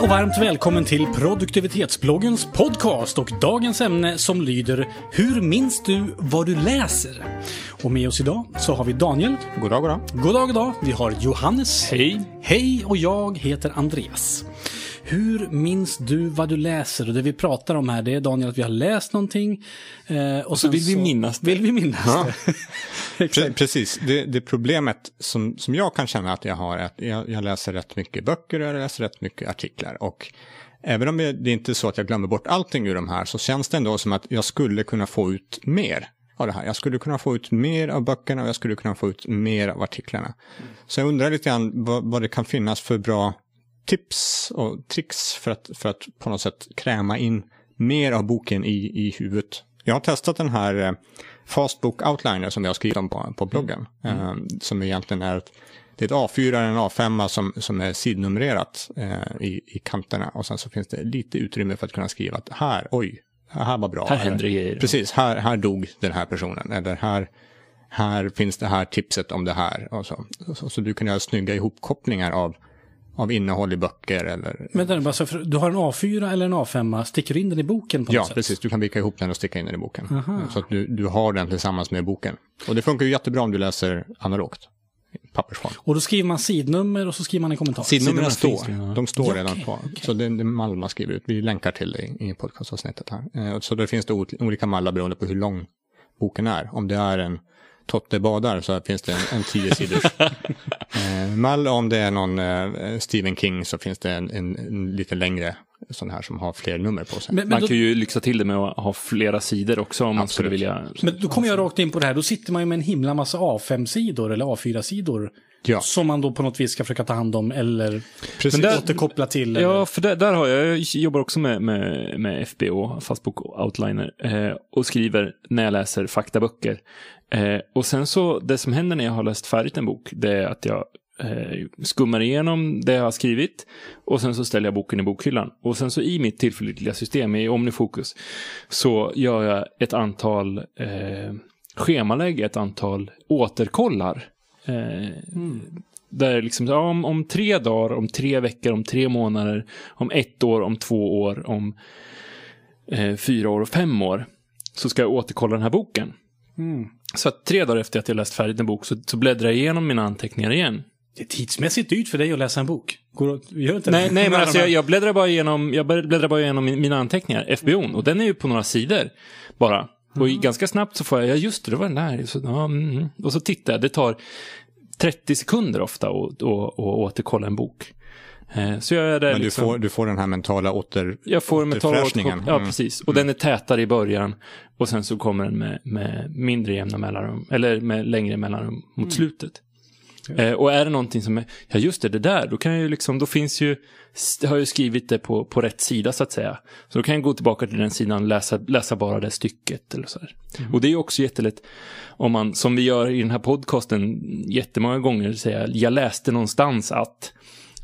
och varmt välkommen till produktivitetsbloggens podcast och dagens ämne som lyder Hur minns du vad du läser? Och med oss idag så har vi Daniel. God dag, god dag. God dag, god dag. Vi har Johannes. Hej. Hej och jag heter Andreas. Hur minns du vad du läser? Och det vi pratar om här det är Daniel att vi har läst någonting. Eh, och så vill vi minnas det. Vill vi minnas Ja. det. Precis, det, det problemet som, som jag kan känna att jag har är att jag, jag läser rätt mycket böcker och jag läser rätt mycket artiklar. Och även om det inte är så att jag glömmer bort allting ur de här så känns det ändå som att jag skulle kunna få ut mer av det här. Jag skulle kunna få ut mer av böckerna och jag skulle kunna få ut mer av artiklarna. Så jag undrar lite grann vad, vad det kan finnas för bra tips och tricks för att, för att på något sätt kräma in mer av boken i, i huvudet. Jag har testat den här eh, Fastbook Outliner som jag har skrivit om på, på bloggen. Eh, som egentligen är ett, det är ett A4 eller en A5 som, som är sidnumrerat eh, i, i kanterna. Och sen så finns det lite utrymme för att kunna skriva att här, oj, här var bra. Här händer det grejer. Precis, här, här dog den här personen. Eller här, här finns det här tipset om det här. Och så. Så, så du kan göra snygga ihopkopplingar av, av innehåll i böcker eller... Men bara så för, du har en A4 eller en A5, sticker du in den i boken på Ja, något sätt? precis. Du kan vika ihop den och sticka in den i boken. Så att du, du har den tillsammans med boken. Och det funkar ju jättebra om du läser analogt. Pappersform. Och då skriver man sidnummer och så skriver man en kommentar. Sidnumren Sidnumren står. ja. De står Ja, redan på. Så det är en mall man skriver ut. Vi länkar till det i, podcastavsnittet här. Eh, Så där finns det olika mallar beroende på hur lång boken är. Om det är en Totte badar så finns det en, en tio sidors eh, mall. Om det är någon eh, Stephen King så finns det en, en, en lite längre sån här som har fler nummer på sig. Men, men, Man då, kan ju lyxa till det med att ha flera sidor också om man skulle Absolut. vilja. men då kommer jag rakt in på det här. Då sitter man ju med en himla massa A5-sidor eller A4-sidor. Ja. Som man då på något vis ska försöka ta hand om eller Precis. Men där- återkoppla till. Ja, eller- för där, där har jag, jag jobbar också med, med, med FBO, Fastbook Outliner, eh, och skriver när jag läser faktaböcker. Eh, och sen så, det som händer när jag har läst färdigt en bok, det är att jag eh, skummar igenom det jag har skrivit och sen så ställer jag boken i bokhyllan. Och sen så i mitt tillförlitliga system, i Omnifokus, så gör jag ett antal eh, schemalägg, ett antal återkollar. Eh, Där liksom, ja, om, om tre dagar, om tre veckor, om tre månader, om ett år, om två år, om eh, fyra år och fem år. Så ska jag återkolla den här boken. Mm. Så att tre dagar efter att jag läst färdigt en bok så, så bläddrar jag igenom mina anteckningar igen. Det är tidsmässigt dyrt för dig att läsa en bok. Går gör inte Nej, det? nej men alltså jag, jag bläddrar bara igenom, jag bläddrar bara igenom min- mina anteckningar, FBO'n, och den är ju på några sidor bara. Och i, ganska snabbt så får jag, ja just det, det var den där. Så, ja, mm, mm. och så tittar jag, det tar 30 sekunder ofta att återkolla en bok. Eh, Så jag är där Men du, liksom, får, du får den här mentala åter, jag får en mental återfräschningen. Ja, Mm. precis. Och den är tätare i början och sen så kommer den med, med mindre jämna mellanrum, eller med längre mellanrum mot Mm. slutet. Eh, och är det någonting som är, ja just det, det där, då kan jag ju liksom, då finns ju, jag har ju skrivit det på, på rätt sida så att säga. Så då kan jag gå tillbaka till den sidan och läsa, läsa bara det stycket eller så. Mm. Och det är ju också jättelätt om man, som vi gör i den här podcasten jättemånga gånger, säga jag läste någonstans att,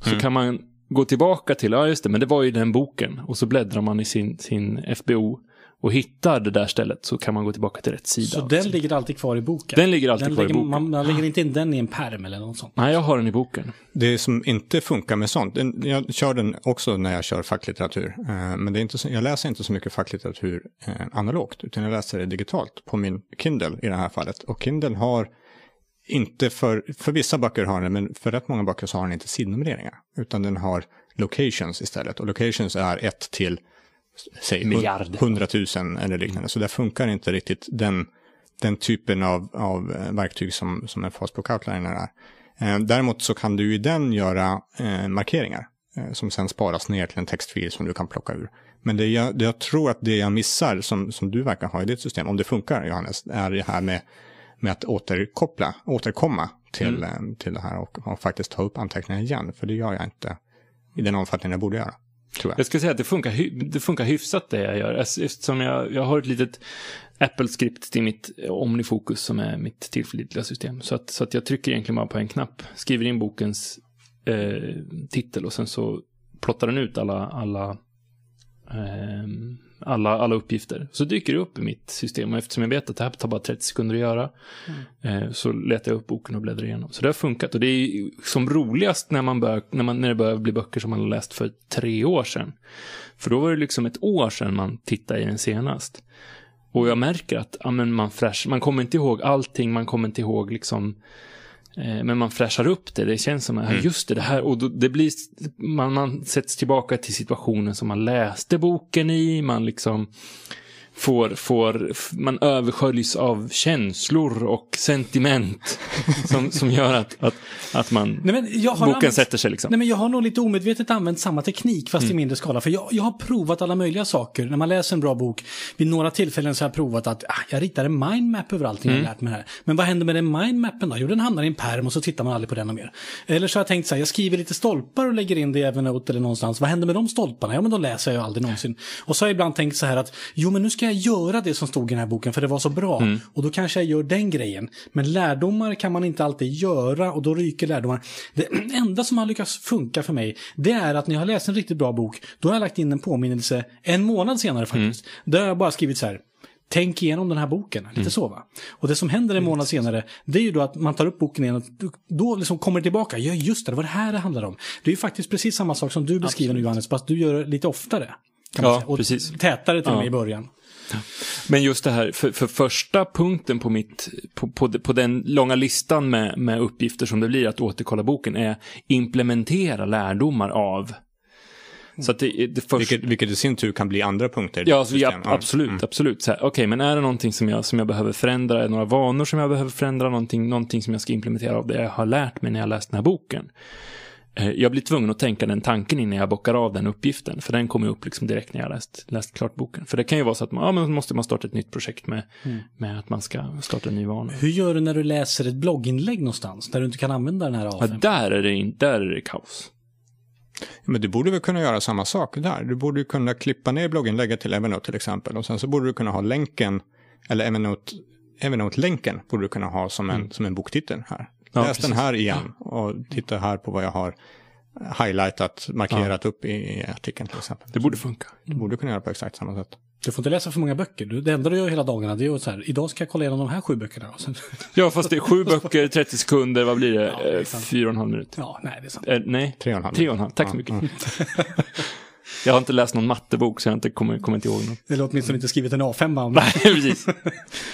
så Mm. kan man gå tillbaka till, ja just det, men det var ju den boken. Och så bläddrar man i sin, sin FBO och hittar det där stället så kan man gå tillbaka till rätt sida. Så den ligger alltid kvar i boken? Den ligger alltid Den kvar i ligger, boken. Man, man lägger inte in den i en perm eller något sånt? Nej, jag har den i boken. Det som inte funkar med sånt, jag kör den också när jag kör facklitteratur, eh, men det är inte så, jag läser inte så mycket facklitteratur eh, analogt, utan jag läser det digitalt på min Kindle i det här fallet. Och Kindle har inte för, för vissa böcker har den, men för rätt många böcker så har den inte sidnumreringar, utan den har locations istället. Och locations är ett till, säg, Miljard. 100 000 eller liknande, så där funkar inte riktigt den, den typen av, av eh, verktyg som, som en Fastbook Outliner är. Eh, Däremot så kan du i den göra eh, markeringar som sen sparas ner till en textfil som du kan plocka ur. Men det jag, det jag tror att det jag missar som, som du verkar ha i ditt system, om det funkar Johannes, är det här med, med att återkoppla, återkomma till, eh, till det här och, och faktiskt ta upp anteckningar igen. För det gör jag inte i den omfattning jag borde göra. Tror jag. Jag ska säga att det funkar, det funkar hyfsat det jag gör. Alltså, eftersom jag, jag har ett litet Apple-skript till mitt eh, Omnifocus som är mitt tillförlitliga system. Så att, så att jag trycker egentligen bara på en knapp, skriver in bokens eh, titel och sen så plottar den ut alla, alla, eh, alla, alla uppgifter. Så dyker det upp i mitt system och eftersom jag vet att det här tar bara 30 sekunder att göra eh, så letar jag upp boken och bläddrar igenom. Så det har funkat och det är som roligast när, man bör, när, man, när det börjar bli böcker som man har läst för tre år sedan. För då var det liksom ett år sedan man tittade i den senast. Och jag märker att ja, man, fresh, man kommer inte ihåg allting, man kommer inte ihåg liksom men man fräschar upp det. Det känns som, mm. just det, det här. Och då, det blir, man, man sätts tillbaka till situationen som man läste boken i. Man liksom får, får, man översköljs av känslor och sentiment som, som gör att, att, att man, Nej, men jag har boken använt, sätter sig. Liksom. Nej, men jag har nog lite omedvetet använt samma teknik fast i mindre skala. För jag, jag har provat alla möjliga saker. När man läser en bra bok, vid några tillfällen så har jag provat att ah, jag ritar en mindmap över allting jag har lärt mig här. Men vad händer med den mindmappen då? Jo, den hamnar i en perm och så tittar man aldrig på den och mer. Eller så har jag tänkt så här, jag skriver lite stolpar och lägger in det i Evernote eller någonstans. Vad händer med de stolparna? Ja, men de läser jag ju aldrig någonsin. Och så har jag ibland tänkt så här att, jo, men nu ska jag göra det som stod i den här boken för det var så bra. Och då kanske jag gör den grejen. Men lärdomar kan man inte alltid göra och då ryker lärdomar. Det enda som har lyckats funka för mig, det är att när jag har läst en riktigt bra bok, då har jag lagt in en påminnelse en månad senare faktiskt. Där har jag bara skrivit så här, Tänk igenom den här boken, lite så va. Och det som händer en månad senare, det är ju då att man tar upp boken igen och då liksom kommer det tillbaka. Ja, just det, det var det här det handlar om. Det är ju faktiskt precis samma sak som du beskriver nu Johannes, fast du gör det lite oftare. Kan Ja, säga. Och precis. tätare till och med Ja. i början. Men just det här, för, för första punkten på, mitt, på, på, på den långa listan med, med uppgifter som det blir att återkolla boken är implementera lärdomar av. Så det, det första... Vilket, vilket i sin tur kan bli andra punkter. Ja, alltså, ja, absolut, Mm. absolut. Okej, men är det någonting som jag, som jag behöver förändra? Är det några vanor som jag behöver förändra? Någonting, någonting som jag ska implementera av det jag har lärt mig när jag läst den här boken? Eh, Jag blir tvungen att tänka den tanken innan jag bockar av den uppgiften. För den kommer upp liksom direkt när jag läst, läst klart boken. För det kan ju vara så att man, ja, men måste man starta ett nytt projekt med, Mm. med att man ska starta en ny vana. Hur gör du när du läser ett blogginlägg någonstans där du inte kan använda den här Ja, A5? där, är det in, där är det kaos. Men du borde väl kunna göra samma sak där. Du borde ju kunna klippa ner blogginlägget till Evernote till exempel. Och sen så borde du kunna ha länken, eller Evernote, Evernote-länken borde du kunna ha som en, som en boktitel här. Ja, Läs precis. den här igen och titta här på vad jag har highlightat, markerat upp i, i artikeln till exempel. Det borde funka. Du borde kunna göra på exakt samma sätt. Du får inte läsa för många böcker. Du, det enda du gör hela dagarna det är att så här, idag ska jag kolla igenom de här sju böckerna. Och sen, Ja, fast det är sju böcker, 30 sekunder, vad blir det? Ja, det Eh. Fyra och en halv minut. ja, nej det är sant. Eh, nej, Tre och en halv. tre och en halv. Tack så Ja, mycket. jag har inte läst någon mattebok så jag inte, kommer, kommer inte ihåg något. Eller åtminstone inte skrivit en A5 om Nej, precis.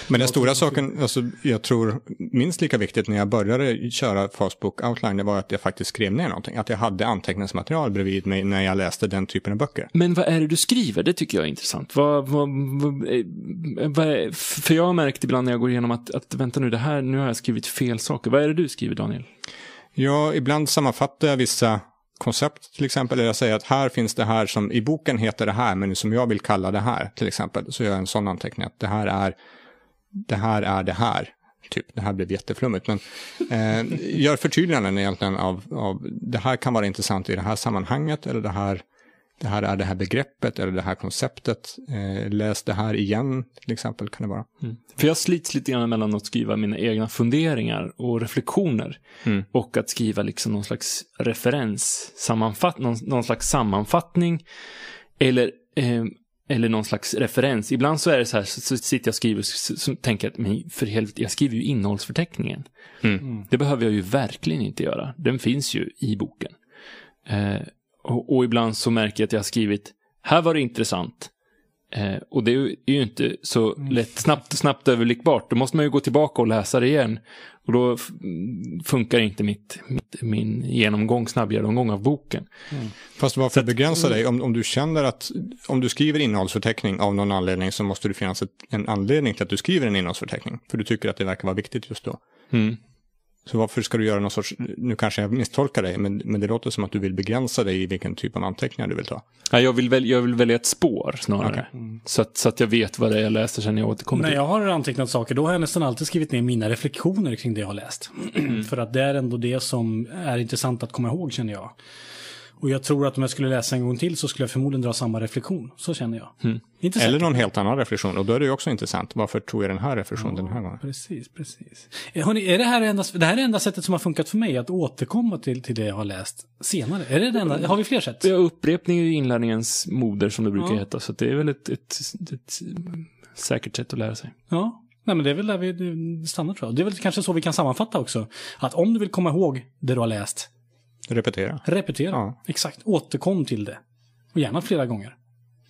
Men den stora saken, alltså, jag tror minst lika viktigt när jag började köra Fastbook Outline, det var att jag faktiskt skrev ner någonting. Att jag hade anteckningsmaterial bredvid mig när jag läste den typen av böcker. Men vad är det du skriver? Det tycker jag är intressant. Vad, vad, vad, eh, vad är, för jag har märkt ibland när jag går igenom att, att vänta nu, det här, nu har jag skrivit fel saker. Vad är det du skriver, Daniel? Ja, ibland sammanfattar jag vissa koncept till exempel. Eller jag säger att här finns det här som i boken heter det här, men som jag vill kalla det här till exempel. Så gör jag en sån anteckning att det här är det här är det här. Typ, det här blev jätteflummigt. Men eh, gör förtydliganden egentligen av, av det här kan vara intressant i det här sammanhanget. Eller det här, det här är det här begreppet eller det här konceptet. Eh, läs det här igen till exempel kan det vara. För jag slits lite grann mellan att skriva mina egna funderingar och reflektioner Mm. och att skriva liksom någon slags referens, sammanfatt, någon, någon slags sammanfattning eller, eh, eller någon slags referens. Ibland så är det så här, så, så sitter jag och skriver och så, så tänker att men för helvete, jag skriver ju innehållsförteckningen. Mm. Det behöver jag ju verkligen inte göra. Den finns ju i boken. Eh, och, och ibland så märker jag att jag har skrivit, här var det intressant. Eh, och det är ju, inte så lätt, snabbt, snabbt överblickbart. Då måste man ju gå tillbaka och läsa det igen. Och då mm, funkar inte mitt, mitt, min genomgång, snabbgenomgång av boken. Fast varför begränsa dig? Om, om du känner att om du skriver innehållsförteckning av någon anledning så måste det finnas ett, en anledning till att du skriver en innehållsförteckning. För du tycker att det verkar vara viktigt just då. Mm. Så varför ska du göra någon sorts, nu kanske jag misstolkar dig, men, men det låter som att du vill begränsa dig i vilken typ av anteckningar du vill ta. Ja, jag, vill väl, jag vill välja ett spår snarare. Okej. Så, att, så att jag vet vad det är jag läser sen jag återkommer När till. jag har antecknat saker, då har jag nästan alltid skrivit ner mina reflektioner kring det jag har läst. För att det är ändå det som är intressant att komma ihåg, känner jag. Och jag tror att om jag skulle läsa en gång till så skulle jag förmodligen dra samma reflektion. Så känner jag. Mm. Inte Eller någon helt annan reflektion. Och då är det ju också intressant. Varför tog jag den här reflektionen den här gången? Precis, precis. Eh, Hörrni, är det här enda, det här är enda sättet som har funkat för mig att återkomma till, till det jag har läst senare? Är det det enda? Har vi fler sätt? Ja, upprepning är ju inlärningens moder som det brukar Ja. heta. Så det är väl ett, ett, ett, säkert sätt att lära sig. Ja. Nej, men det är väl där vi stannar tror jag. Det är väl kanske så vi kan sammanfatta också. Att om du vill komma ihåg det du har läst, Repetera. repetera. Ja. Exakt. Återkom till det. Och gärna flera gånger.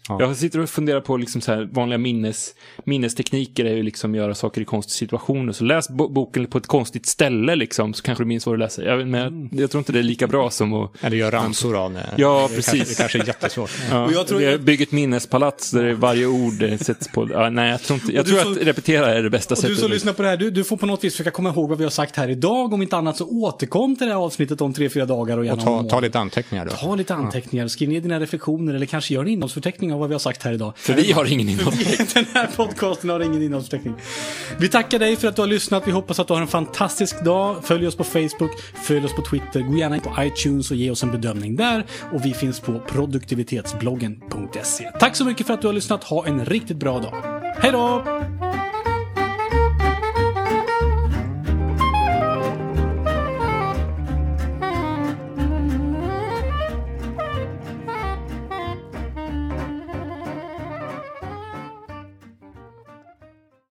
Ja. Jag sitter och funderar på liksom så här vanliga minnes, minnestekniker är ju liksom göra saker i konstiga situationer. Så läs bo boken på ett konstigt ställe liksom, så kanske du minns vad du läser. Jag, men jag, jag tror inte det är lika bra som att... Eller gör ramsor av det. Ja, det precis. Kanske, det kanske är jättesvårt. Ja, Och jag tror- jag bygger ett minnespalats där varje ord sätts på... Ja, nej, jag tror inte... Jag du tror som- att repetera är det bästa Och du sättet. som lyssnar på det här, du, du får på något vis försöka komma ihåg vad vi har sagt här idag. Om inte annat så återkom till det här avsnittet om tre, fyra dagar och gärna Och ta, ta lite anteckningar då. Ta lite anteckningar, skriv ner dina reflektioner eller kanske gör en innehållsförteckning av vad vi har sagt här idag. För vi har ingen innehåll. Den här podcasten har ingen innehållsförteckning. Vi tackar dig för att du har lyssnat. Vi hoppas att du har en fantastisk dag. Följ oss på Facebook, följ oss på Twitter, gå gärna in på iTunes och ge oss en bedömning där. Och vi finns på produktivitetsbloggen.se. Tack så mycket för att du har lyssnat. Ha en riktigt bra dag. Hej då!